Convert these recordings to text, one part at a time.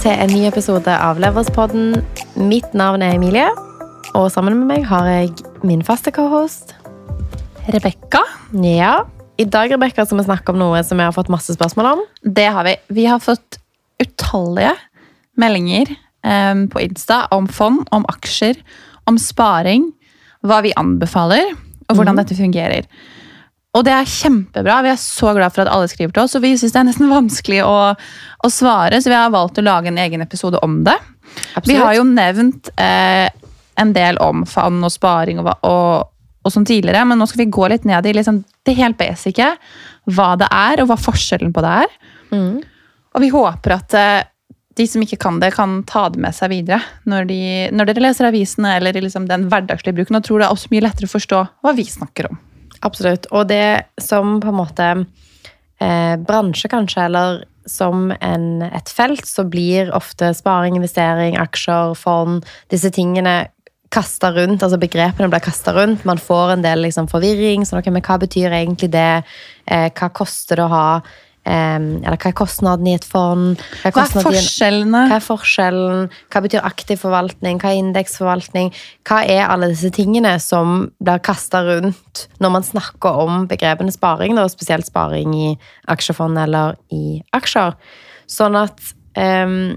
Til en ny episode av Leverspodden. Mitt navn er Emilie, og sammen med meg har jeg min faste cohost. Rebekka. Ja, I dag Rebecca, skal vi snakke om noe som vi har fått masse spørsmål om. Det har vi. Vi har fått utallige meldinger um, på Insta om fond, om aksjer, om sparing, hva vi anbefaler, og hvordan dette fungerer. Og det er kjempebra. Vi er så glad for at alle skriver til oss, og vi syns det er nesten vanskelig å, å svare, så vi har valgt å lage en egen episode om det. Vi har jo nevnt eh, en del om fond og sparing og, og, og sånn tidligere, men nå skal vi gå litt ned i liksom det helt basice. Hva det er, og hva forskjellen på det er. Mm. Og vi håper at eh, de som ikke kan det, kan ta det med seg videre når, de, når dere leser avisene eller liksom den hverdagslige bruken, og tror det er også mye lettere å forstå hva vi snakker om. Absolutt. Og det som på en måte eh, bransje, kanskje, eller som en, et felt, så blir ofte sparing, investering, aksjer, fond, disse tingene kasta rundt, altså begrepene blir kasta rundt. Man får en del liksom, forvirring. sånn, ok, men Hva betyr egentlig det? Eh, hva koster det å ha Eller hva er kostnaden i et fond? Hva er hva er forskjellene? Hva er forskjellen? Hva betyr aktiv forvaltning? Hva er indeksforvaltning? Hva er alle disse tingene som blir kasta rundt når man snakker om begrepene sparing, og spesielt sparing i aksjefond eller i aksjer? Sånn at um,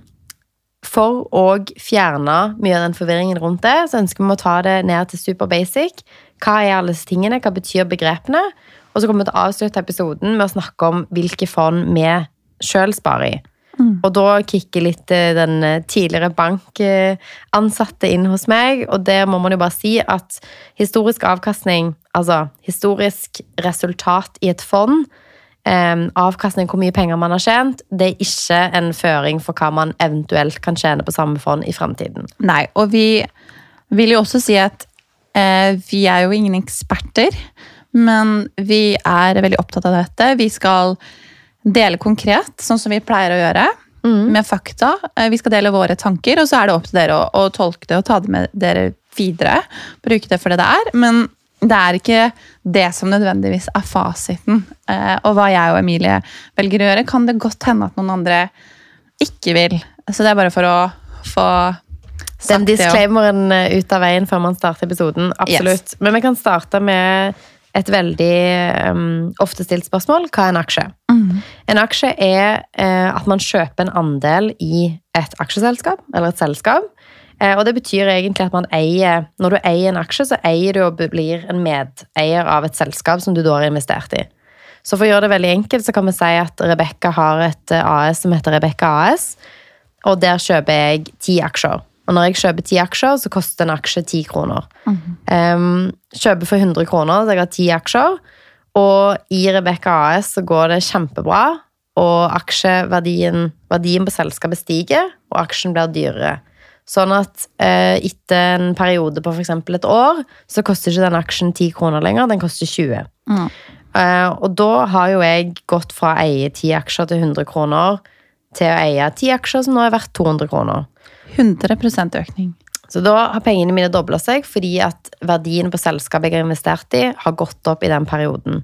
for å fjerne mye av den forvirringen rundt det, så ønsker vi å ta det ned til super basic. Hva er alle disse tingene? Hva betyr begrepene? Og så kommer vi til å avslutte episoden med å snakke om hvilke fond vi sjøl sparer i. Og da kicker litt eh, den eh, tidligere bankansatte inn hos meg, og der må man jo bare si at historisk avkastning, altså historisk resultat i et fond, eh, avkastning hvor mye penger man har tjent, det er ikke en føring for hva man eventuelt kan tjene på samme fond i fremtiden. Nei, og vi vil jo også si at eh, vi er jo ingen eksperter, men vi er veldig opptatt av dette. Vi skal dele konkret, sånn som vi pleier å gjøre, med fakta. Eh, Vi skal dele våre tanker, og så er det opp til dere å, å tolke det og ta det med dere videre. Bruke det for det det er. Men det er ikke det som nødvendigvis er fasiten. Eh, Og hva jeg og Emilie velger å gjøre, kan det godt hende at noen andre ikke vil. Så det er bare for å få Den sagt og- disclaimeren eh, ut av veien før man starter episoden. Absolutt. Men vi kan starte med et veldig um, ofte stilt spørsmål. Hva er en aksje? En aksje er eh, at man kjøper en andel i et aksjeselskap eller et selskap. Eh, og det betyr egentlig at man eier Når du eier en aksje, så eier du og blir en medeier av et selskap som du da har investert i. Så for å gjøre det veldig enkelt, så kan vi si at Rebekka har et eh, AS som heter Rebekka AS. Og der kjøper jeg ti aksjer. Og når jeg kjøper ti aksjer, så koster en aksje ti kroner. Um, kjøper for 100 kroner, så jeg har ti aksjer. Og i Rebekka AS så går det kjempebra. Og aksjeverdien verdien på selskapet stiger, og aksjen blir dyrere. Sånn at eh, etter en periode på f.eks. et år, så koster ikke den aksjen 10 kroner lenger, den koster 20. Mm. Eh, og da har jo jeg gått fra å eie 10 aksjer til 100 kroner til å eie 10 aksjer som nå er verdt 200 kroner. 100 økning. Så da har pengene mine dobla seg fordi at verdien på selskapet jeg har investert i, har gått opp i den perioden.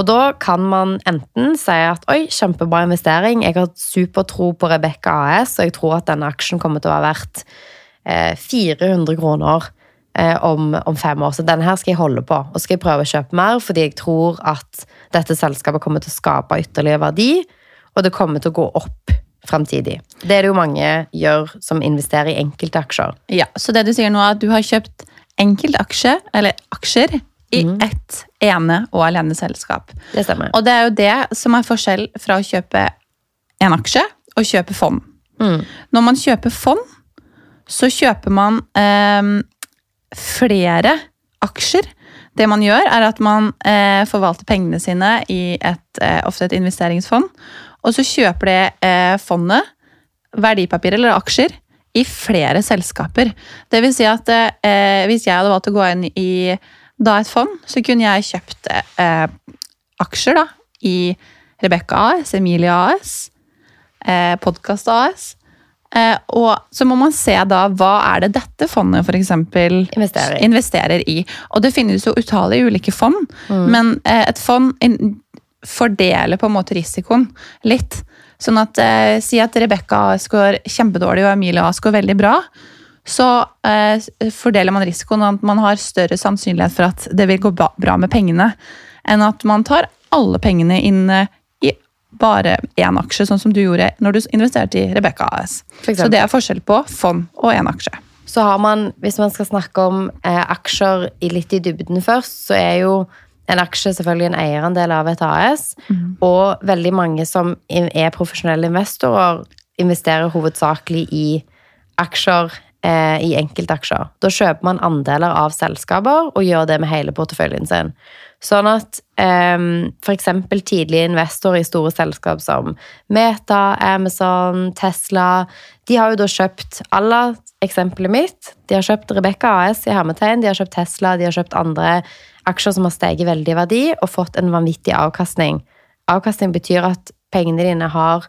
Og da kan man enten si at oi, kjempebra investering, jeg har supertro på Rebekka AS, og jeg tror at denne aksjen kommer til å være verdt eh, 400 kroner eh, om, om fem år. Så denne her skal jeg holde på, og skal jeg prøve å kjøpe mer, fordi jeg tror at dette selskapet kommer til å skape ytterligere verdi, og det kommer til å gå opp fremtidig. Det er det jo mange gjør som investerer i enkelte aksjer. Ja, Så det du sier nå er at du har kjøpt enkeltaksje, eller aksjer, i ett ene og alene selskap. Det stemmer. Og det er jo det som er forskjell fra å kjøpe en aksje og kjøpe fond. Mm. Når man kjøper fond, så kjøper man eh, flere aksjer. Det man gjør, er at man eh, forvalter pengene sine i et, eh, ofte et investeringsfond. Og så kjøper det eh, fondet verdipapirer eller aksjer i flere selskaper. Det vil si at eh, hvis jeg hadde valgt å gå inn i da et fond, så kunne jeg kjøpt eh, aksjer da, i Rebekka AS, Emilie AS, eh, Podkast AS. Eh, og så må man se da hva er det dette fondet for eksempel Investerer i. investerer i. Og det finnes jo utallige ulike fond, men eh, et fond fordele på en måte risikoen litt. Sånn at eh, Si at Rebekka går kjempedårlig og Emilie AS går veldig bra. Så eh, fordeler man risikoen, og at man har større sannsynlighet for at det vil gå bra med pengene, enn at man tar alle pengene inn eh, i bare én aksje, sånn som du gjorde når du investerte i Rebekka AS. Så det er forskjell på fond og én aksje. Så har man, hvis man skal snakke om eh, aksjer i litt i dybden først, så er jo en aksje selvfølgelig en eierandel av et AS. Mm. Og veldig mange som er profesjonelle investorer, investerer hovedsakelig i aksjer, eh, i enkeltaksjer. Da kjøper man andeler av selskaper og gjør det med hele porteføljen sin. Sånn at eh, f.eks. tidlige investorer i store selskap som Meta, Amazon, Tesla De har jo da kjøpt alle eksempelet mitt. De har kjøpt Rebekka AS i hermetegn, de har kjøpt Tesla, de har kjøpt andre aksjer som har steget veldig i verdi og fått en vanvittig avkastning. Avkastning betyr at pengene dine har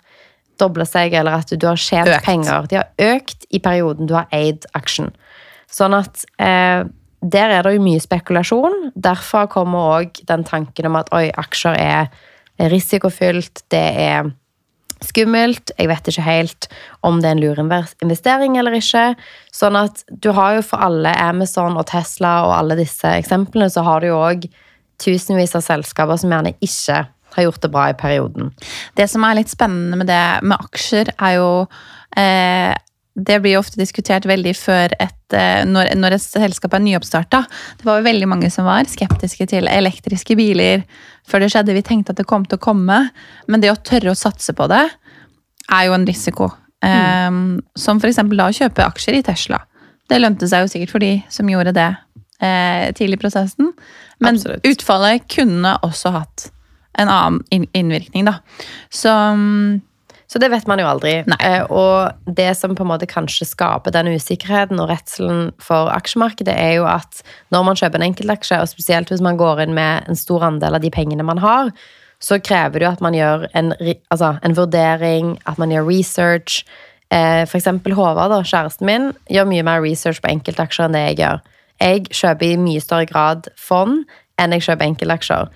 dobla seg, eller at du har tjent økt. penger. De har økt i perioden du har eid aksjen. Sånn at eh, der er det jo mye spekulasjon. Derfor kommer òg den tanken om at oi, aksjer er risikofylt, det er skummelt. Jeg vet ikke helt om det er en lur investering eller ikke. Sånn at du har jo for alle Amazon og Tesla og alle disse eksemplene, så har du jo òg tusenvis av selskaper som gjerne ikke har gjort det bra i perioden. Det som er litt spennende med det med aksjer, er jo eh, det blir jo ofte diskutert veldig før et, eh, når, når et selskap er nyoppstarta. Det var jo veldig mange som var skeptiske til elektriske biler før det skjedde. Vi tenkte at det kom til å komme, men det å tørre å satse på det er jo en risiko. Mm. Um, som f.eks. da å kjøpe aksjer i Tesla. Det lønte seg jo sikkert for de som gjorde det eh, tidlig i prosessen. Men Absolutt. utfallet kunne også hatt en annen innvirkning, da. Så um, så det vet man jo aldri. Eh, og det som på en måte kanskje skaper den usikkerheten og redselen for aksjemarkedet, er jo at når man kjøper en enkeltaksje, og spesielt hvis man går inn med en stor andel av de pengene man har, så krever det jo at man gjør en, altså, en vurdering, at man gjør research. Eh, for eksempel Håvard, da, kjæresten min, gjør mye mer research på enkeltaksjer enn det jeg gjør. Jeg kjøper i mye større grad fond enn jeg kjøper enkeltaksjer.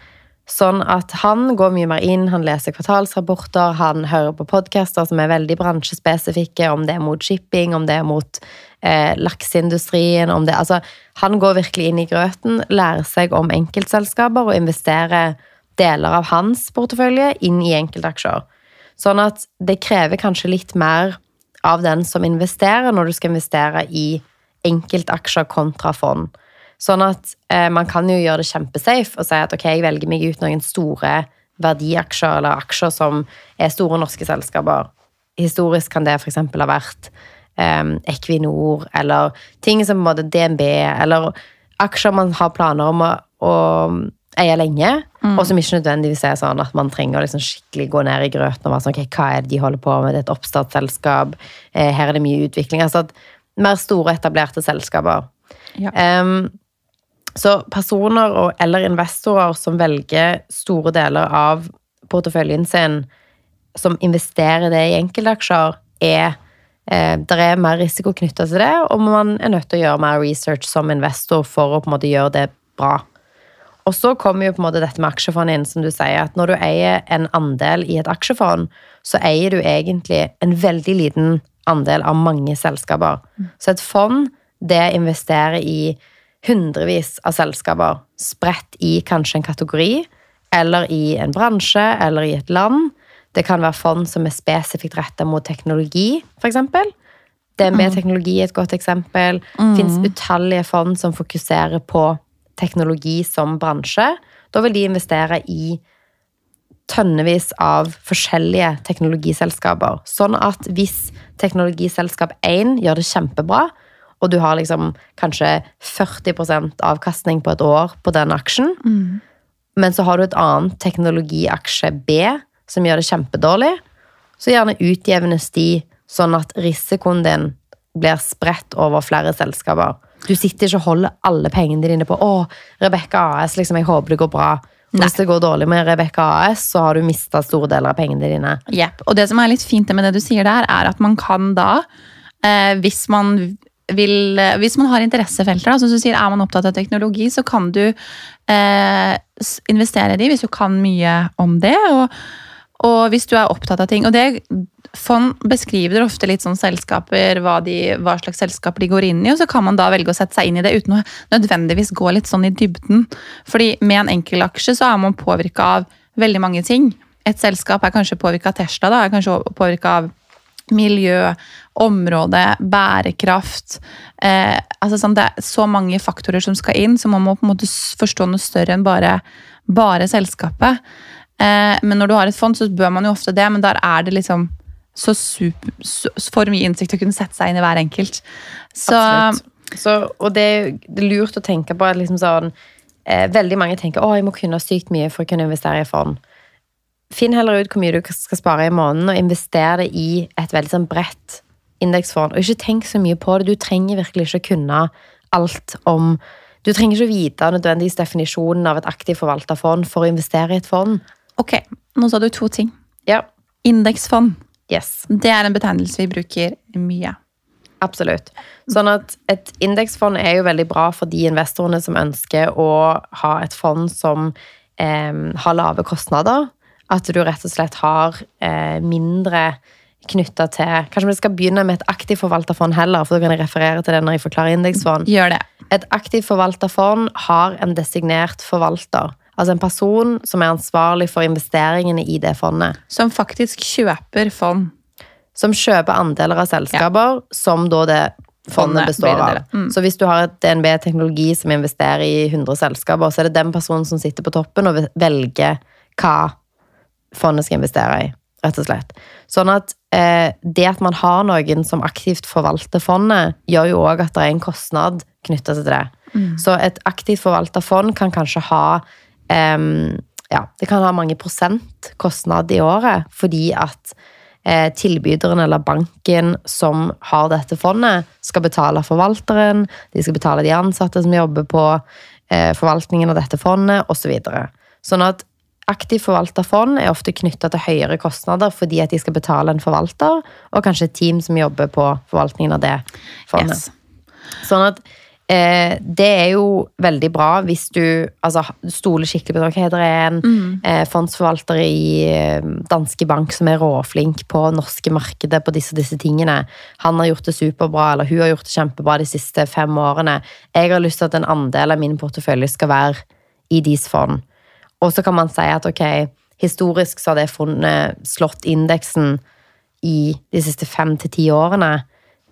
Sånn at han går mye mer inn, han leser kvartalsrapporter, han hører på podcaster som er veldig bransjespesifikke, om det er mot shipping, om det er mot eh, lakseindustrien om det, altså, Han går virkelig inn i grøten, lærer seg om enkeltselskaper og investerer deler av hans portefølje inn i enkeltaksjer. Sånn at det krever kanskje litt mer av den som investerer, når du skal investere i enkeltaksjer kontra fond. Sånn at eh, man kan jo gjøre det kjempesafe og si at ok, jeg velger meg ut noen store verdiaksjer eller aksjer som er store norske selskaper. Historisk kan det f.eks. ha vært eh, Equinor eller ting som på DNB eller aksjer man har planer om å, å eie lenge, mm. og som ikke nødvendigvis er sånn at man trenger å liksom skikkelig gå ned i grøten og være sånn ok, hva er det de holder på med, det er et oppstartsselskap, eh, her er det mye utvikling. Altså at mer store, etablerte selskaper. Ja. Um, så personer og, eller investorer som velger store deler av porteføljen sin, som investerer det i enkeltaksjer, er eh, Det er mer risiko knytta til det, og man er nødt til å gjøre mer research som investor for å på en måte gjøre det bra. Og så kommer jo på en måte dette med aksjefond inn, som du sier, at når du eier en andel i et aksjefond, så eier du egentlig en veldig liten andel av mange selskaper. Mm. Så et fond, det investerer i hundrevis av selskaper spredt i kanskje en kategori, eller i en bransje, eller i et land. Det kan være fond som er spesifikt retta mot teknologi, f.eks. DNB-teknologi er et godt eksempel. Mm. Fins utallige fond som fokuserer på teknologi som bransje. Da vil de investere i tønnevis av forskjellige teknologiselskaper. Sånn at hvis teknologiselskap 1 gjør det kjempebra, og du har liksom kanskje 40% avkastning på et år på den aksjen, mm. men så har du et annet teknologiaksje B som gjør det kjempedårlig, så gjerne utjevnes de sånn at risikoen din blir spredt over flere selskaper. Du sitter ikke og holder alle pengene dine på 'Å, Rebekka AS, liksom, jeg håper det går bra'. Hvis det går dårlig med Rebekka AS, så har du mista store deler av pengene dine. Yep. Og det som er litt fint med det du sier der, er at man kan da, eh, hvis man vil, hvis man har interessefelter, altså, du sier, er man opptatt av teknologi, så kan du eh, investere i de hvis du kan mye om det. og og hvis du er opptatt av ting Og det fond beskriver ofte litt sånn selskaper, hva, de, hva, slags selskaper de går inn i, og så kan man da velge å sette seg inn i det uten å nødvendigvis gå litt sånn i dybden. Fordi med en enkeltaksje så er man påvirka av veldig mange ting. Et selskap er kanskje påvirka av Tesla, da, er kanskje påvirka av miljø, område, bærekraft. Eh, altså sånn, det er så mange faktorer som skal inn, så man må på en måte forstå noe større enn bare, bare selskapet. Eh, men når du har et fond, så bør man jo ofte det, men der er det liksom så, super, for mye innsikt å kunne sette seg inn i hver enkelt. Så, så og det, det, er lurt å tenke på at liksom sånn eh, Veldig mange tenker å, jeg må kunne sykt mye for å kunne investere i fond. Finn heller ut hvor mye du skal spare i måneden, og investere det i et veldig sånn bredt indeksfond. Og ikke tenk så mye på det. Du trenger virkelig ikke å kunne alt om Du trenger ikke å vite nødvendigvis definisjonen av et aktivt forvalta fond for å investere i et fond. Ok, nå sa du to ting. Ja. Indeksfond. Yes. Det er en betegnelse vi bruker mye. Absolutt. Sånn at Et indeksfond er jo veldig bra for de investorene som ønsker å ha et fond som eh, har lave kostnader, at du rett og slett har eh, mindre knytta til Kanskje vi skal begynne med et aktivt forvalta fond heller, for da kan jeg referere til det når jeg forklarer indeksfond. Gjør det. Et aktivt forvalta fond har en designert forvalter. Altså en person som er ansvarlig for investeringene i det fondet. Som faktisk kjøper fond. Som kjøper andeler av selskaper ja. som da det fondet består av. Mm. Så hvis du har et DNB Teknologi som investerer i 100 selskaper, så er det den personen som sitter på toppen og velger hva fondet skal investere i, rett og slett. Sånn at eh, det at man har noen som aktivt forvalter fondet, gjør jo òg at det er en kostnad knytta til det. Mm. Så et aktivt forvalta fond kan kanskje ha eh, ja, det kan ha mange prosent kostnad i året fordi at eh, tilbyderen eller banken som har dette fondet, skal betale forvalteren, de skal betale de ansatte som jobber på eh, forvaltningen av dette fondet, osv. Så sånn at Aktivt forvalta fond er ofte knytta til høyere kostnader fordi at de skal betale en forvalter, og kanskje et team som jobber på forvaltningen av det fondet. Yes. Sånn at eh, det er jo veldig bra hvis du altså, stoler skikkelig på okay, det er en mm. eh, fondsforvalter i eh, Danske Bank som er råflink på norske markedet på disse disse tingene. Han har gjort det superbra, eller hun har gjort det kjempebra de siste fem årene. Jeg har lyst til at en andel av min portefølje skal være i deres fond. Og så kan man si at ok, historisk så har det funnet slått indeksen i de siste fem til ti årene.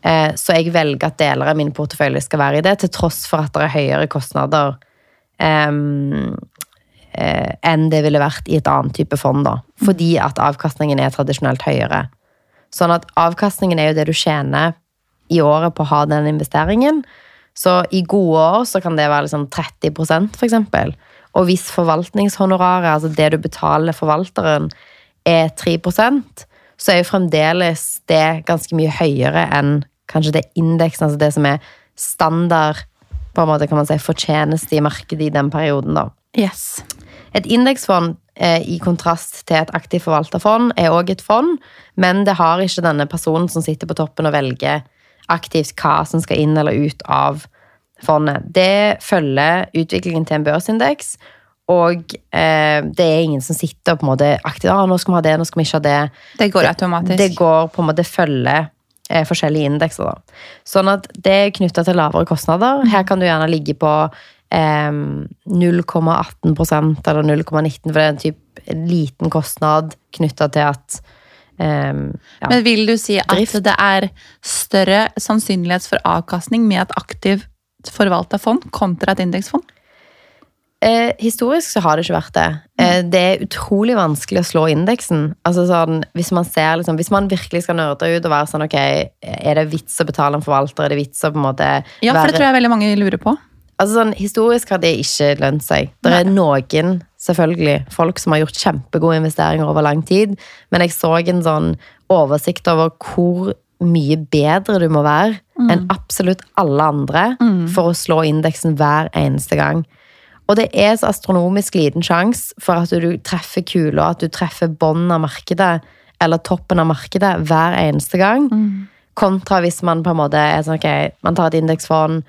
Eh, så jeg velger at deler av min portefølje skal være i det, til tross for at det er høyere kostnader um, enn det ville vært i et annet type fond. da. Fordi at avkastningen er tradisjonelt høyere. Sånn at avkastningen er jo det du tjener i året på å ha den investeringen. Så i gode år så kan det være liksom 30% for eksempel. Og hvis forvaltningshonoraret, altså det du betaler forvalteren, er 3% så er jo fremdeles det ganske mye høyere enn kanskje det indeksen, altså det som er standard på en måte kan man si, fortjeneste i markedet i den perioden. da. Yes. Et indeksfond eh, i kontrast til et aktivt forvalterfond er òg et fond, men det har ikke denne personen som sitter på toppen og velger aktivt hva som skal inn eller ut av fondet. Det følger utviklingen til en børsindeks. Og eh, det er ingen som sitter på en måte aktivt ah, nå skal vi ha det, nå skal vi ikke ha det. Det går automatisk. Det, det går på en måte følger eh, forskjellige indekser. Da. Sånn at det er knytta til lavere kostnader. Her kan du gjerne ligge på eh, 0,18% eller 0,19, for det er en typ liten kostnad knytta til at Um, ja. Men vil du si at Drift. det er større sannsynlighet for avkastning med et aktivt forvalta fond kontra et indeksfond? Eh, historisk så har det ikke vært det. Eh, det er utrolig vanskelig å slå indeksen. Altså sånn, hvis, man ser, liksom, hvis man virkelig skal nerde ut og være sånn ok, Er det vits å betale en forvalter? Er det vits å på en måte Ja, for det tror jeg veldig mange lurer på. Altså sånn, Historisk har det ikke lønt seg. Det er noen selvfølgelig, folk som har gjort kjempegode investeringer over lang tid, men jeg så en sånn oversikt over hvor mye bedre du må være mm. enn absolutt alle andre mm. for å slå indeksen hver eneste gang. Og det er så astronomisk liten sjanse for at du treffer kula, at du treffer bånden av markedet eller toppen av markedet hver eneste gang. Mm. Kontra hvis man på en måte er sånn ok, man tar et indeksfond,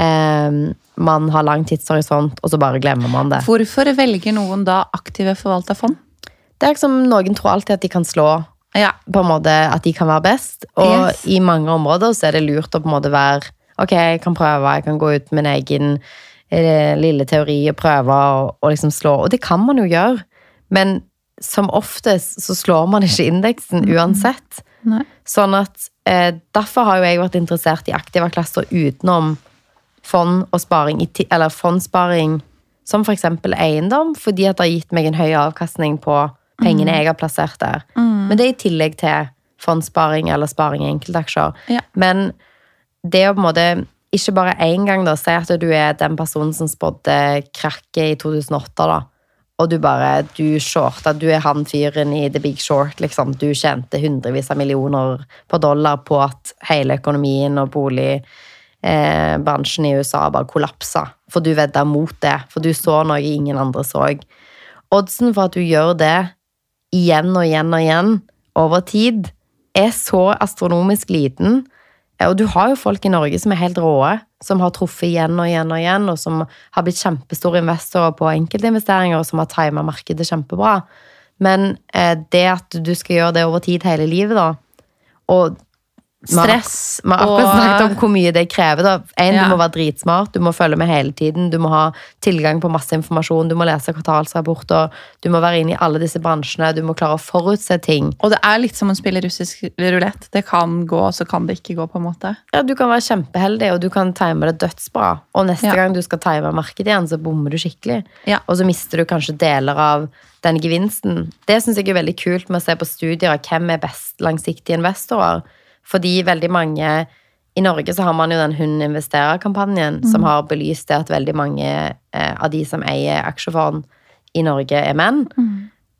eh, man har lang tidshorisont, og så bare glemmer man det. Hvorfor velger noen da aktive forvalta fond? Det er liksom, Noen tror alltid at de kan slå Ja. på en måte at de kan være best. Og Yes. i mange områder så er det lurt å på en måte være Ok, jeg kan prøve, jeg kan gå ut med en egen eh, lille teori og prøve og liksom slå. Og det kan man jo gjøre, men som oftest så slår man ikke indeksen uansett. Nei. Sånn at eh, Derfor har jo jeg vært interessert i aktive klasser utenom fond og sparing, eller fondssparing, som f.eks. eiendom, fordi at det har gitt meg en høy avkastning på pengene jeg har plassert der. Men det er i tillegg til fondssparing eller sparing i enkeltaksjer. Ja. Men det å på en måte ikke bare én gang da, si at du er den personen som spådde krakket i 2008, da. Og du bare, du shorta, du er han fyren i The Big Short, liksom. Du tjente hundrevis av millioner på dollar på at hele økonomien og boligbransjen eh, i USA bare kollapsa. For du vedda mot det. For du så noe ingen andre så. Oddsen for at du gjør det igjen og igjen og igjen over tid, er så astronomisk liten. Og du har jo folk i Norge som er helt råe, som har truffet igjen og igjen og igjen, og som har blitt kjempestore investorer på enkeltinvesteringer, og som har tima markedet kjempebra. Men eh, det at du skal gjøre det over tid hele livet, da, og Stress Vi har akkurat snakket om hvor mye det krever. da. En, Ja. Du må være dritsmart, du må følge med hele tiden, du må ha tilgang på masse informasjon, du må lese kvartalsrapporter, du må være inne i alle disse bransjene, du må klare å forutse ting. Og det er litt som å spille russisk rulett. Det kan gå, og så kan det ikke gå, på en måte. Ja, Du kan være kjempeheldig, og du kan time det dødsbra. Og neste Ja. gang du skal time markedet igjen, så bommer du skikkelig. Ja. Og så mister du kanskje deler av den gevinsten. Det syns jeg er veldig kult med å se på studier av hvem er best langsiktige investorer. Fordi veldig mange I Norge så har man jo den Hun investerer-kampanjen, som har belyst det at veldig mange eh, av de som eier aksjefond i Norge, er menn.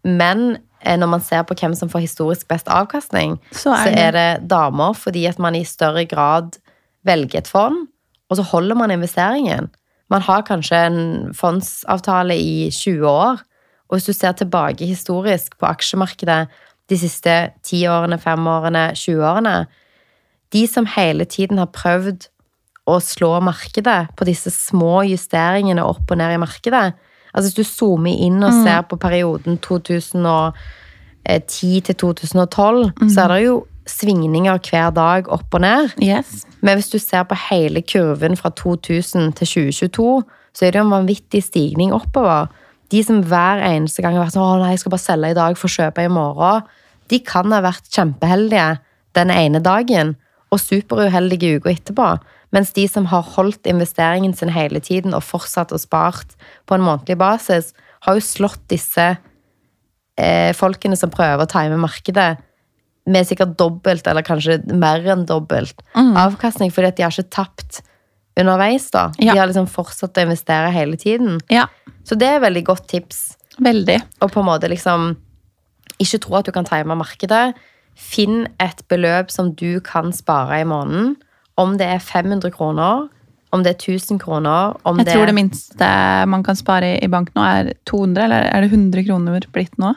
Men eh, når man ser på hvem som får historisk best avkastning, Så er så er det damer fordi at man i større grad velger et fond, og så holder man investeringen. Man har kanskje en fondsavtale i 20 år, og hvis du ser tilbake historisk på aksjemarkedet de siste ti årene, fem årene, 20 årene De som hele tiden har prøvd å slå markedet på disse små justeringene opp og ned i markedet Altså Hvis du zoomer inn og ser på perioden 2010 til 2012, så er det jo svingninger hver dag opp og ned. Yes. Men hvis du ser på hele kurven fra 2000 til 2022, så er det jo en vanvittig stigning oppover. De som hver eneste gang har vært sånn 'Å nei, jeg skal bare selge i dag få kjøpe i morgen', de kan ha vært kjempeheldige den ene dagen og superuheldige uka etterpå. Mens de som har holdt investeringen sin hele tiden og fortsatt og spart på en månedlig basis, har jo slått disse eh, folkene som prøver å time markedet med sikkert dobbelt, eller kanskje mer enn dobbelt, avkastning, fordi at de har ikke tapt underveis. da. Ja. De har liksom fortsatt å investere hele tiden. Ja, Så det er et veldig godt tips. veldig. Og på en måte liksom ikke tro at du kan time markedet. Finn et beløp som du kan spare i måneden. Om det er 500 kroner, om det er 1000 kroner om Jeg det tror det minste man kan spare i bank nå, er 200, eller er det 100 kroner blitt nå?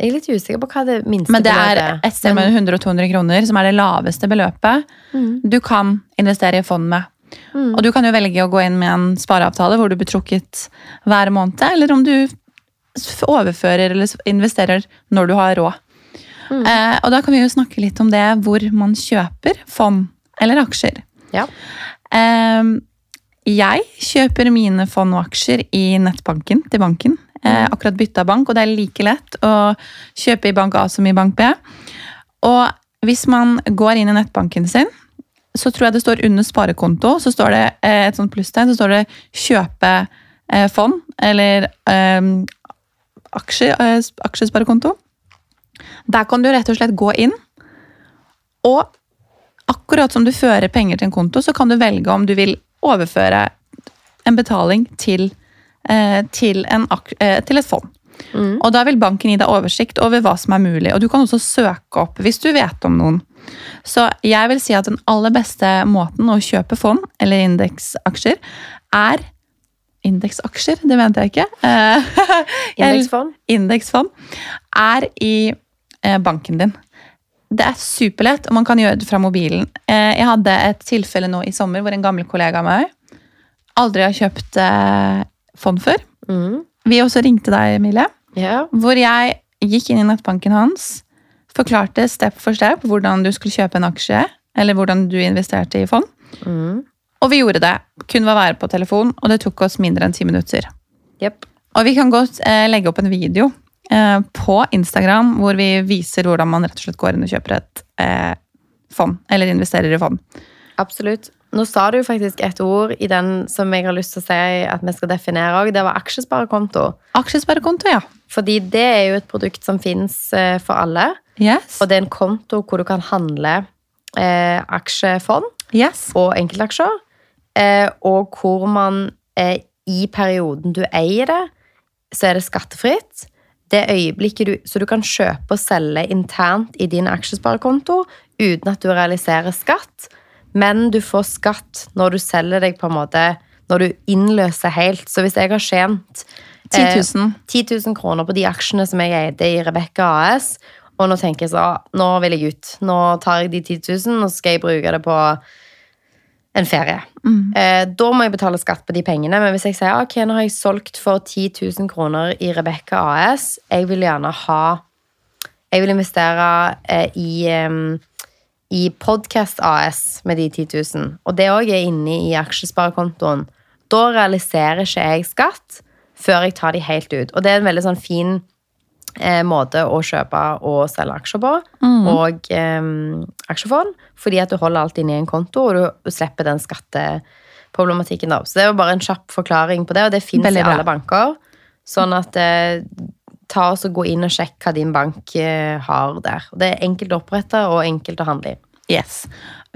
Jeg er litt usikker på hva det minste Men det er beløpet et sted mellom 100 og 200 kroner, som er det laveste beløpet du kan investere i fond med. Og du kan jo velge å gå inn med en spareavtale hvor du blir trukket hver måned, eller om du overfører eller investerer når du har råd. Eh, og da kan vi jo snakke litt om det hvor man kjøper fond eller aksjer. Ja. Eh, jeg kjøper mine fond og aksjer i nettbanken til banken. Eh, akkurat bytta bank, og det er like lett å kjøpe i bank A som i bank B. Og hvis man går inn i nettbanken sin, så tror jeg det står under sparekonto, så står det eh, et sånt plusstegn, så står det kjøpe eh, fond, eller um, aksje, aksjesparekonto. Der kan du rett og slett gå inn, og akkurat som du fører penger til en konto, så kan du velge om du vil overføre en betaling til, til, en, til et fond. Og da vil banken gi deg oversikt over hva som er mulig. Og du kan også søke opp hvis du vet om noen. Så jeg vil si at den aller beste måten å kjøpe fond eller indeksaksjer er Indeksaksjer, det mente jeg ikke. Eh, Indeksfond? indeksfond er i eh, banken din. Det er superlett, og man kan gjøre det fra mobilen. Eh, jeg hadde et tilfelle nå i sommer hvor en gammel kollega av meg aldri har kjøpt fond før. Mm. Vi også ringte deg, Emilie, Yeah. hvor jeg gikk inn i nettbanken hans, forklarte step for step hvordan du skulle kjøpe en aksje, eller hvordan du investerte i fond. Mm. Og vi gjorde det. Kun å være på telefon, og det tok oss mindre enn ti minutter. Yep. Og vi kan godt eh, legge opp en video eh, på Instagram hvor vi viser hvordan man rett og slett går inn og kjøper et eh, fond, eller investerer i fond. Absolutt. Nå sa du faktisk et ord i den som jeg har lyst til å si at vi skal definere òg. Det var aksjesparekonto. Aksjesparekonto, ja. Fordi det er jo et produkt som fins for alle. Yes. Og det er en konto hvor du kan handle eh, aksjefond yes. og enkeltaksjer. Eh, og hvor man eh, i perioden du eier det, så er det skattefritt. Det øyeblikket du, Så du kan kjøpe og selge internt i din aksjesparekonto uten at du realiserer skatt. Men du får skatt når du selger deg på en måte Når du innløser helt. Så hvis jeg har tjent 10 000. 10 000 kroner på de aksjene som jeg eide i Rebekka AS, og nå tenker jeg så, nå vil jeg ut. Nå tar jeg de 10 000, og så skal jeg bruke det på en ferie. Eh, da må jeg betale skatt på de pengene. Men hvis jeg sier ok, nå har jeg solgt for 10 000 kroner i Rebekka AS, jeg vil gjerne ha Jeg vil investere eh, i, eh, i Podcast AS med de 10 000, og det òg er inne i aksjesparekontoen. Da realiserer ikke jeg skatt før jeg tar de helt ut. Og det er en veldig sånn fin måte å kjøpe og selge aksjer på, og eh, aksjefond, fordi at du holder alt inne i en konto, og du, du slipper den skatteproblematikken. da. Så det er jo bare en kjapp forklaring på det, og det fins i alle banker. Sånn at eh, ta oss og gå inn og sjekk hva din bank eh, har der. Det er enkelt å opprette og enkelt å handle i. Yes.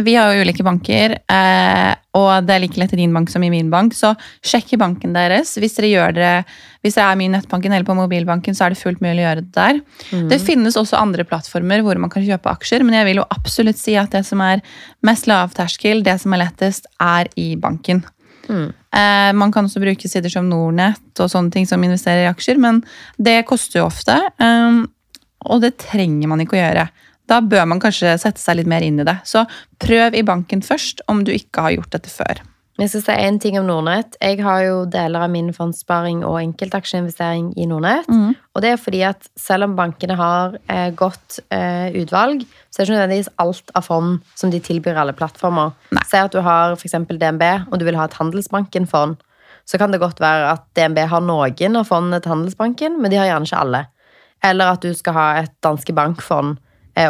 Vi har jo ulike banker, eh, og det er like lett i din bank som i min bank. Så sjekk i banken deres. Hvis dere gjør det, hvis dere er mye i nettbanken eller på mobilbanken, så er det fullt mulig å gjøre det der. Det finnes også andre plattformer hvor man kan kjøpe aksjer, men jeg vil jo absolutt si at det som er mest lavterskel, det som er lettest, er i banken. Eh, man kan også bruke sider som Nordnett og sånne ting som investerer i aksjer, men det koster jo ofte, eh, og det trenger man ikke å gjøre. Da bør man kanskje sette seg litt mer inn i det. Så prøv i banken først om du ikke har gjort dette før. Jeg skal si en ting om Nordnett. Jeg har jo deler av min fondssparing og enkeltaksjeinvestering i Nordnett. Og det er fordi at selv om bankene har eh, godt eh, utvalg, så er det ikke nødvendigvis alt av fond som de tilbyr alle plattformer. Si at du har f.eks. DNB, og du vil ha et Handelsbanken-fond. Så kan det godt være at DNB har noen av fondene til Handelsbanken, men de har gjerne ikke alle. Eller at du skal ha et Danske Bank-fond,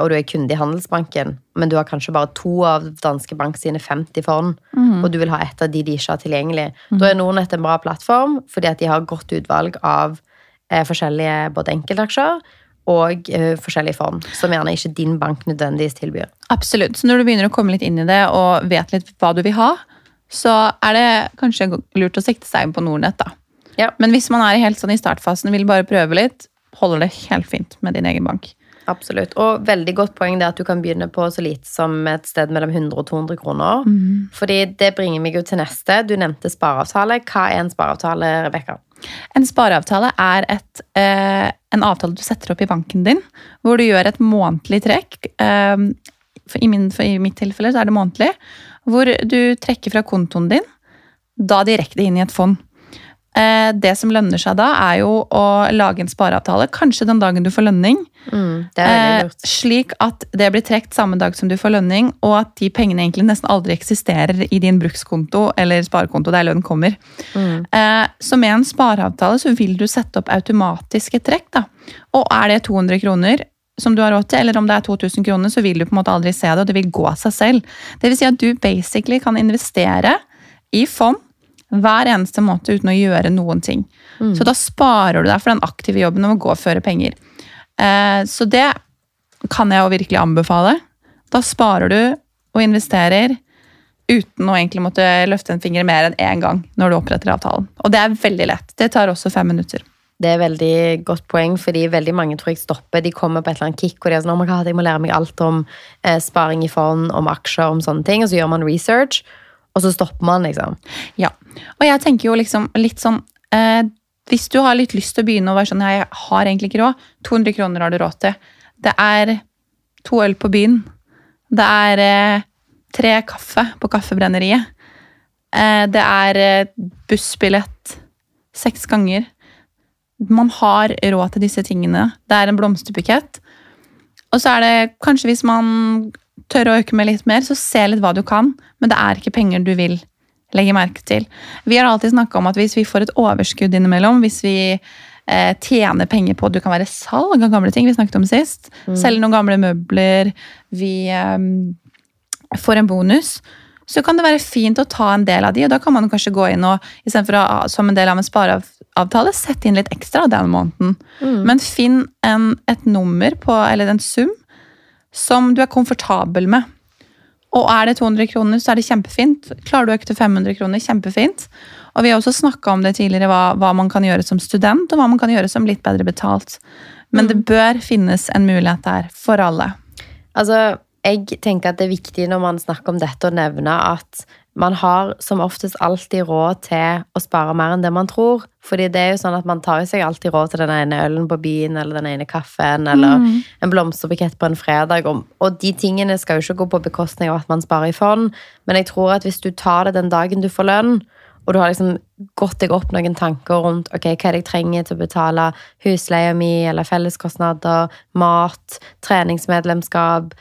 og du er kunde i Handelsbanken, men du har kanskje bare to av Danske Bank sine 50 fond, og du vil ha et av de de ikke har tilgjengelig. Da er Nordnett en bra plattform, fordi at de har godt utvalg av eh, forskjellige både enkeltaksjer og eh, forskjellige fond, som gjerne ikke din bank nødvendigvis tilbyr. Absolutt. Så når du begynner å komme litt inn i det og vet litt hva du vil ha, så er det kanskje lurt å sikte seg inn på Nordnett. da. Ja. Men hvis man er helt sånn i startfasen vil bare prøve litt, holder det helt fint med din egen bank. Absolutt. Og veldig godt poeng det at du kan begynne på så lite som et sted mellom 100 og 200 kroner. Fordi det bringer meg jo til neste. Du nevnte spareavtale. Hva er en spareavtale, Rebekka? En spareavtale er et, eh, en avtale du setter opp i banken din, hvor du gjør et månedlig trekk. Eh, i, min, I mitt tilfelle så er det månedlig. Hvor du trekker fra kontoen din, da direkte inn i et fond. Eh, det som lønner seg da, er jo å lage en spareavtale, kanskje den dagen du får lønning. Det er Eh, slik at det blir trukket samme dag som du får lønning, og at de pengene egentlig nesten aldri eksisterer i din brukskonto eller sparekonto der lønn kommer. Mm. så med en spareavtale så vil du sette opp automatiske trekk. da. Og er det 200 kroner som du har råd til, eller om det er 2000 kroner, så vil du på en måte aldri se det, og det vil gå av seg selv. Det vil si at du basically kan investere i fond hver eneste måned uten å gjøre noen ting. Så da sparer du deg for den aktive jobben om å gå og føre penger. Eh, Så det kan jeg jo virkelig anbefale. Da sparer du og investerer uten å egentlig måtte løfte en finger mer enn én gang når du oppretter avtalen. Og det er veldig lett. Det tar også fem minutter. Det er veldig godt poeng, fordi veldig mange tror jeg stopper. De kommer på et eller annet kick, og de er sånn, oh God, jeg må lære meg alt om eh, sparing i fond, om aksjer, om sånne ting. Og så gjør man research, og så stopper man, liksom. Ja. Og jeg tenker jo liksom litt sånn eh, Hvis du har litt lyst til å begynne å være sånn Jeg har egentlig ikke råd. 200 kroner har du råd til. Det er to øl på byen. Det er eh, tre kaffe på Kaffebrenneriet. Eh, det er eh, bussbillett seks ganger. Man har råd til disse tingene. Det er en blomsterbukett. Og så er det kanskje hvis man tør å øke med litt mer, så se litt hva du kan. Men det er ikke penger du vil legge merke til. Vi har alltid snakka om at hvis vi får et overskudd innimellom, hvis vi eh, tjener penger på Du kan være salg av gamle ting, vi snakket om sist. Mm. Selge noen gamle møbler. Vi eh, får en bonus. Så kan det være fint å ta en del av de, og da kan man kanskje gå inn og istedenfor som en del av en spareavtale, sette inn litt ekstra den måneden. Mm. Men finn en, et nummer på, eller en sum som du er komfortabel med. Og er det 200 kroner, så er det kjempefint. Klarer du å øke til 500 kroner, kjempefint. Og vi har også snakka om det tidligere, hva, hva, man kan gjøre som student, og hva man kan gjøre som litt bedre betalt. Men mm. det bør finnes en mulighet der for alle. Altså, jeg tenker at det er viktig når man snakker om dette, å nevne at man har som oftest alltid råd til å spare mer enn det man tror. Fordi det er jo sånn at man tar seg alltid råd til den ene ølen på byen, eller den ene kaffen, eller mm. en blomsterbukett på en fredag. Og de tingene skal jo ikke gå på bekostning av at man sparer i fond, men jeg tror at hvis du tar det den dagen du får lønn, og du har liksom gått deg opp noen tanker rundt ok, hva er det jeg trenger til å betale husleia mi, eller felleskostnader, mat, treningsmedlemskap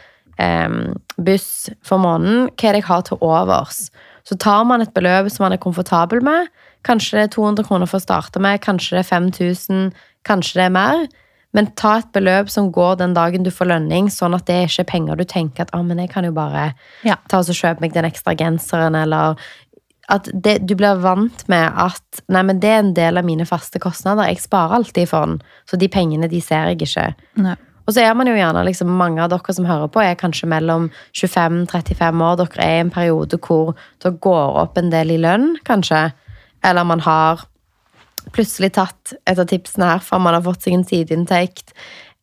buss for måneden, hva er det jeg har til overs? Så tar man et beløp som man er komfortabel med. Kanskje det er 200 kroner for å starte med, kanskje det er 5000, kanskje det er mer. Men ta et beløp som går den dagen du får lønning, sånn at det er ikke penger du tenker at ah, men jeg kan jo bare ja. ta og kjøpe meg den ekstra genseren, eller at det, du blir vant med at nei, men det er en del av mine faste kostnader. Jeg sparer alltid i fond, så de pengene de ser jeg ikke. Nei. Og så er man jo gjerne liksom, Mange av dere som hører på, er kanskje mellom 25-35 år. Dere er i en periode hvor det går opp en del i lønn, kanskje. Eller man har plutselig tatt et av tipsene herfra, man har fått seg en sideinntekt.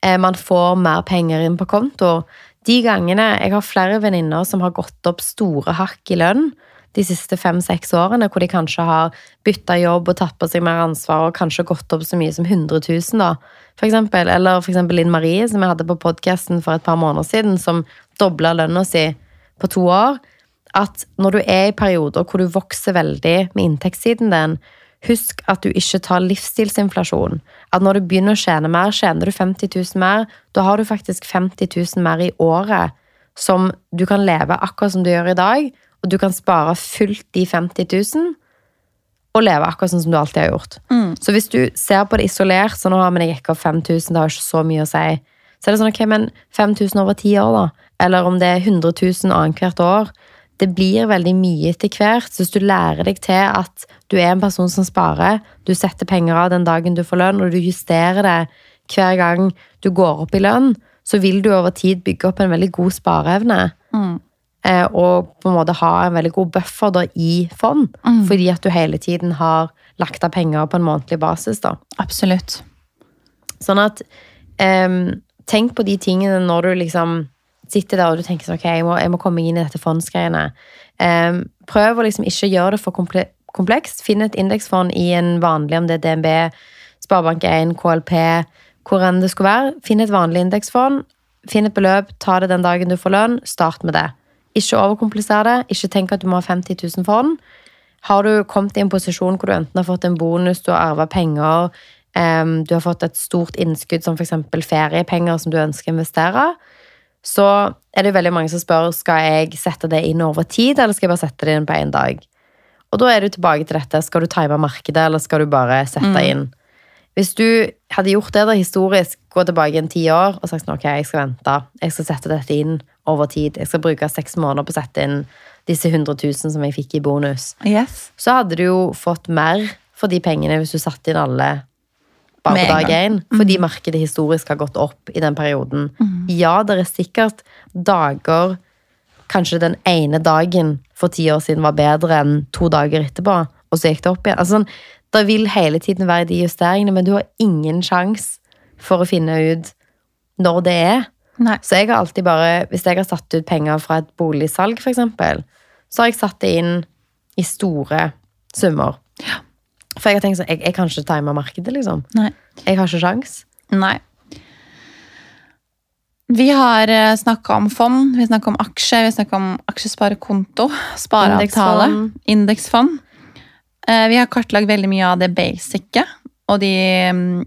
Eh, man får mer penger inn på konto. De gangene Jeg har flere venninner som har gått opp store hakk i lønn de siste fem-seks årene, hvor de kanskje har bytta jobb og tatt på seg mer ansvar og kanskje gått opp så mye som 100 000, da for eksempel. Eller for eksempel Linn Marie, som jeg hadde på podkasten for et par måneder siden, som dobla lønna si på to år. At når du er i perioder hvor du vokser veldig med inntektssiden din, husk at du ikke tar livsstilsinflasjon. At når du begynner å tjene mer, tjener du 50 000 mer, da har du faktisk 50 000 mer i året som du kan leve akkurat som du gjør i dag, og du kan spare fullt de 50 000 og leve akkurat sånn som du alltid har gjort. Mm. Så hvis du ser på det isolert, så nå har vi gikk opp 5000, det har ikke så mye å si. Så er det sånn, ok, men 5000 over ti år, da? Eller om det er 100 000 annethvert år. Det blir veldig mye etter hvert. Så hvis du lærer deg til at du er en person som sparer, du setter penger av den dagen du får lønn, og du justerer det hver gang du går opp i lønn, så vil du over tid bygge opp en veldig god spareevne. Mm. Eh, og på en måte ha en veldig god buffer da, i fond. Mm. Fordi at du hele tiden har lagt av penger på en månedlig basis. da. Absolutt. Sånn at um, Tenk på de tingene når du liksom sitter der og du tenker sånn, ok, jeg må, jeg må komme inn i dette fondsgreiene. Um, prøv å liksom ikke gjøre det for komplekst. Finn et indeksfond i en vanlig, om det er DNB, Sparebank1, KLP, hvor enn det skulle være. Finn et vanlig indeksfond. Finn et beløp, ta det den dagen du får lønn. Start med det. Ikke overkomplisere det. Ikke tenk at du må ha 50 000 fond. Har du kommet i en posisjon hvor du enten har fått en bonus, du har arva penger, um, du har fått et stort innskudd som f.eks. feriepenger som du ønsker å investere, så er det veldig mange som spør skal jeg sette det inn over tid, eller skal jeg bare sette det inn på én dag. Og da er du tilbake til dette. Skal du time markedet, eller skal du bare sette mm. inn? Hvis du hadde gjort det da historisk, gå tilbake en ti år og sagt sånn, ok, jeg skal vente, jeg skal sette dette inn over tid, jeg skal bruke seks måneder på å sette inn disse 100 000 som jeg fikk i bonus, yes. så hadde du jo fått mer for de pengene hvis du satte inn alle bare på dag én. Fordi mm. markedet historisk har gått opp i den perioden. Mm. Ja, det er sikkert dager Kanskje den ene dagen for ti år siden var bedre enn to dager etterpå, og så gikk det opp igjen. Altså, sånn, det vil hele tiden være de justeringene, men du har ingen sjanse for å finne ut når det er. Nei. Så jeg har alltid bare, hvis jeg har satt ut penger fra et boligsalg, f.eks., så har jeg satt det inn i store summer. Ja. For jeg har tenkt sånn, jeg, jeg kan ikke time markedet, liksom. Nei. Jeg har ikke sjans. Nei. Vi har snakka om fond, vi snakka om aksje, vi snakka om aksjesparekonto, spareavtale, indeksfond. Vi har kartlagt veldig mye av det basice og de mm,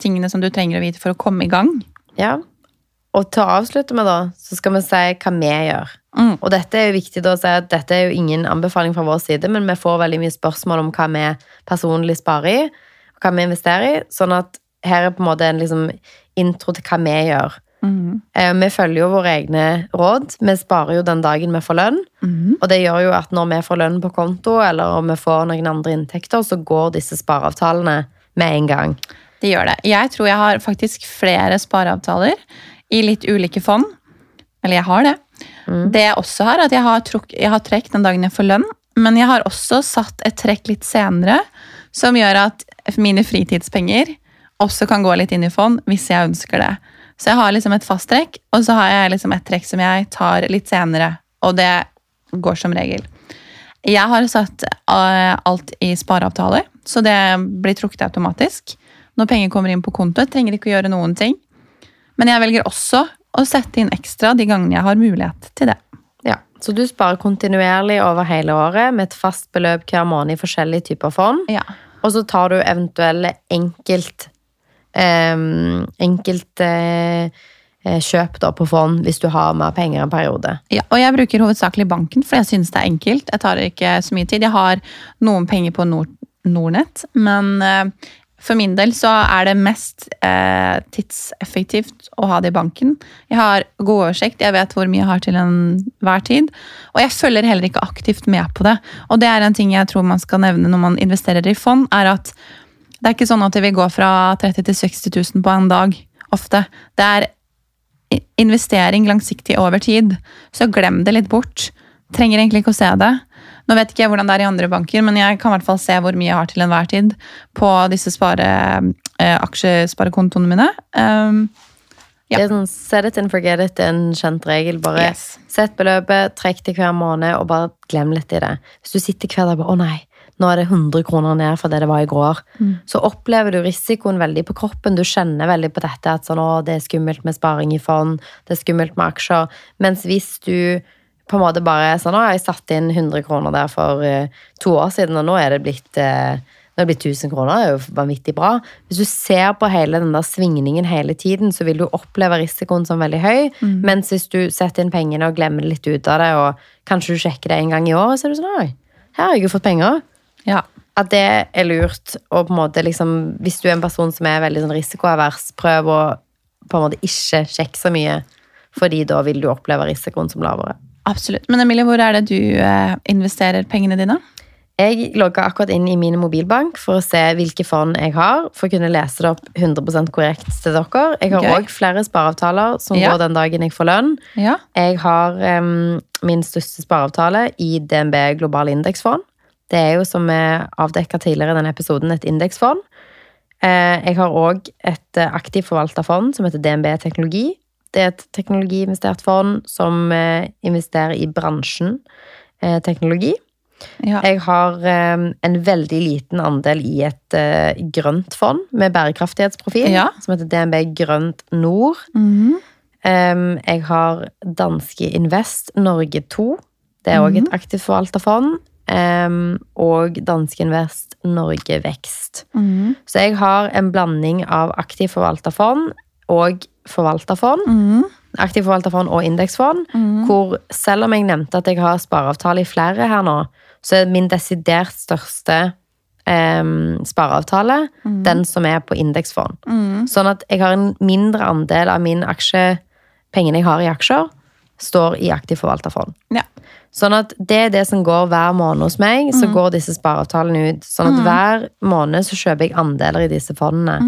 tingene som du trenger å vite for å komme i gang. Ja, og til å avslutte med, da, så skal vi si hva vi gjør. Mm. Og dette er jo viktig å si at dette er jo ingen anbefaling fra vår side, men vi får veldig mye spørsmål om hva vi personlig sparer i, og hva vi investerer i. Sånn at her er på en måte en liksom intro til hva vi gjør. Mm. Eh, vi følger jo våre egne råd. Vi sparer jo den dagen vi får lønn. Mm. Og det gjør jo at når vi får lønn på konto, eller om vi får noen andre inntekter, så går disse spareavtalene med en gang. Det gjør det. Jeg tror jeg har faktisk flere spareavtaler i litt ulike fond. Eller jeg har det. Mm. Det jeg også har, at jeg har, truk, jeg har trekk den dagen jeg får lønn. Men jeg har også satt et trekk litt senere, som gjør at mine fritidspenger også kan gå litt inn i fond hvis jeg ønsker det. Så jeg har liksom et fast trekk, og så har jeg liksom et trekk som jeg tar litt senere. Og det går som regel. Jeg har satt eh, alt i spareavtaler, så det blir trukket automatisk. Når penger kommer inn på konto, trenger ikke å gjøre noen ting. Men jeg velger også å sette inn ekstra de gangene jeg har mulighet til det. Ja, Så du sparer kontinuerlig over hele året med et fast beløp hver måned i forskjellige typer fond. Ja. Og så tar du eventuelle enkelt eh, Enkelt eh, kjøp da på fond hvis du har mer penger en periode. Ja, og jeg bruker hovedsakelig banken, for jeg synes det er enkelt. Jeg tar ikke så mye tid. Jeg har noen penger på Nord Nordnett, men uh, for min del så er det mest eh, tidseffektivt å ha det i banken. Jeg har god oversikt, jeg vet hvor mye jeg har til enhver tid. Og jeg følger heller ikke aktivt med på det. Og det er en ting jeg tror man skal nevne når man investerer i fond, er at det er ikke sånn at det vil gå fra 30 til 60 000 på en dag. Ofte. Det er investering langsiktig over tid. Så glem det litt bort. Trenger egentlig ikke å se det. Nå vet ikke jeg hvordan det er i andre banker, men jeg kan i hvert fall se hvor mye jeg har til enhver tid på disse spare, eh, aksjesparekontoene mine. Um, ja. Det er sånn set it and forget it, en kjent regel. Bare yes. sett beløpet, trekk det hver måned, og bare glem litt i det. Hvis du sitter hver dag og 'Å nei, nå er det 100 kroner ned fra det det var i går', mm. så opplever du risikoen veldig på kroppen. Du kjenner veldig på dette at sånn, å, det er skummelt med sparing i fond, det er skummelt med aksjer. Mens hvis du på en måte bare sånn Å, jeg satte inn 100 kroner der for uh, to år siden, og nå er det blitt uh, nå er det blitt 1000 kroner. Det er jo vanvittig bra. Hvis du ser på hele den der svingningen hele tiden, så vil du oppleve risikoen som veldig høy. Mm. Mens hvis du setter inn pengene og glemmer litt ut av det, og kanskje du sjekker det en gang i året, så er du sånn Oi, her har jeg jo fått penger. Ja. At det er lurt. Og på en måte liksom, hvis du er en person som er veldig sånn risikoavers, prøv å på en måte ikke sjekke så mye, fordi da vil du oppleve risikoen som lavere. Absolutt. Men Emilie, hvor er det du eh, investerer pengene dine? Jeg logga akkurat inn i min mobilbank for å se hvilke fond jeg har, for å kunne lese det opp 100% korrekt til dere. Jeg har òg flere spareavtaler som ja. går den dagen jeg får lønn. Ja. Jeg har um, min største spareavtale i DNB Global Indeksfond. Det er jo, som vi avdekka tidligere i denne episoden, et indeksfond. Uh, jeg har òg et uh, aktivt forvalta fond som heter DNB Teknologi. Det er et teknologiinvestert fond som eh, investerer i bransjen eh, teknologi. Ja. Jeg har um, en veldig liten andel i et grønt fond med bærekraftighetsprofil, ja. som heter DNB Grønt Nord. Mm -hmm. jeg har Danske Invest Norge 2. Det er òg mm -hmm. et aktivt forvalta fond. Um, og Danske Invest Norge Vekst. Mm -hmm. Så jeg har en blanding av aktivt forvalta fond og forvalterfond. Mm. Aktiv forvalterfond og indeksfond. Mm. Hvor selv om jeg nevnte at jeg har spareavtale i flere her nå, så er min desidert største um, spareavtale mm. den som er på indeksfond. Mm. Sånn at jeg har en mindre andel av min aksje, pengene jeg har i aksjer, står i aktiv forvalterfond. Ja. Sånn at det er det som går hver måned hos meg. Så mm. går disse spareavtalene ut. Sånn at mm. hver måned så kjøper jeg andeler i disse fondene.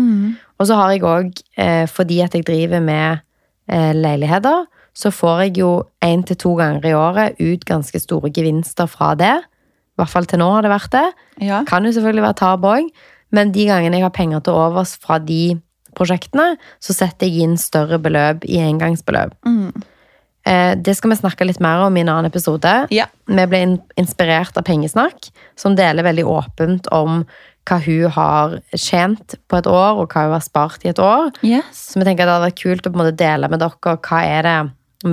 Og så har jeg òg, eh, fordi at jeg driver med eh, leiligheter, så får jeg jo én til to ganger i året ut ganske store gevinster fra det. I hvert fall til nå har det vært det. Ja. Kan jo selvfølgelig være tap òg, men de gangene jeg har penger til overs fra de prosjektene, så setter jeg inn større beløp i engangsbeløp. Mm. Eh, det skal vi snakke litt mer om i en annen episode. Ja. Vi ble in inspirert av Pengesnakk, som deler veldig åpent om hva hun har tjent på et år, og hva hun har spart i et år. Yes. Så vi tenker at det hadde vært kult å på en måte dele med dere hva er det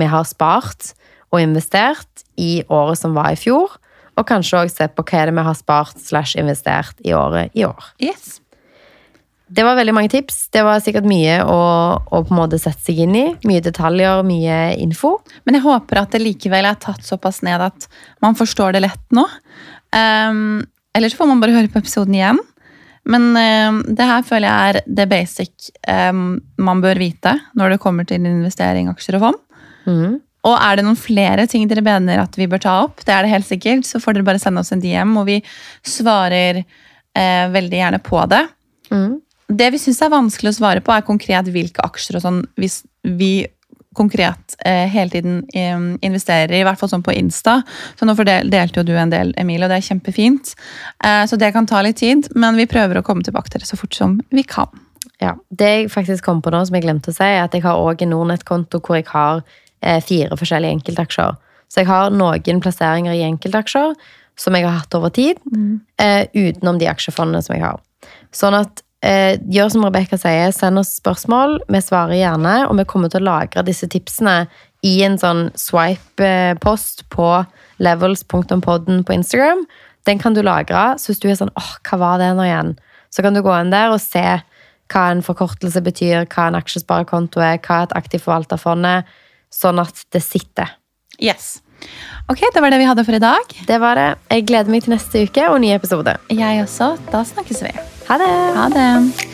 vi har spart og investert i året som var i fjor. Og kanskje også se på hva er det vi har spart slash investert i året i år. yes. Det var veldig mange tips. Det var sikkert mye å, å på en måte sette seg inn i. Mye detaljer, mye info. Men jeg håper at det likevel er tatt såpass ned at man forstår det lett nå. Um, Eller så får man bare høre på episoden igjen. Men uh, det her føler jeg er det basic um, man bør vite når det kommer til investering, aksjer og fond. Mm. Og er det noen flere ting dere mener at vi bør ta opp, det er det helt sikkert, så får dere bare sende oss en DM, og vi svarer uh, veldig gjerne på det. Mm. Det vi syns er vanskelig å svare på, er konkret hvilke aksjer og sånn hvis vi konkret eh, hele tiden investerer, i hvert fall sånn på Insta. Så nå delte jo du en del, Emilie, og det er kjempefint. Eh, så det kan ta litt tid, men vi prøver å komme tilbake til det så fort som vi kan. Ja. Det jeg faktisk kom på nå, som jeg glemte å si, er at jeg har også en Nordnett-konto hvor jeg har eh, fire forskjellige enkeltaksjer. Så jeg har noen plasseringer i enkeltaksjer som jeg har hatt over tid, eh, utenom de aksjefondene som jeg har. Sånn at eh, gjør som Rebekka sier, send oss spørsmål. Vi svarer gjerne, og vi kommer til å lagre disse tipsene i en sånn swipe-post på levels.podden på Instagram. Den kan du lagre, så hvis du er sånn åh, hva var det nå igjen? Så kan du gå inn der og se hva en forkortelse betyr, hva en aksjesparekonto er, hva et aktivt forvalterfond er, sånn at det sitter. Yes. Ok, det var det vi hadde for i dag. Det var det. Jeg gleder meg til neste uke og ny episode. Jeg også. Da snakkes vi. Ha det! Ha det.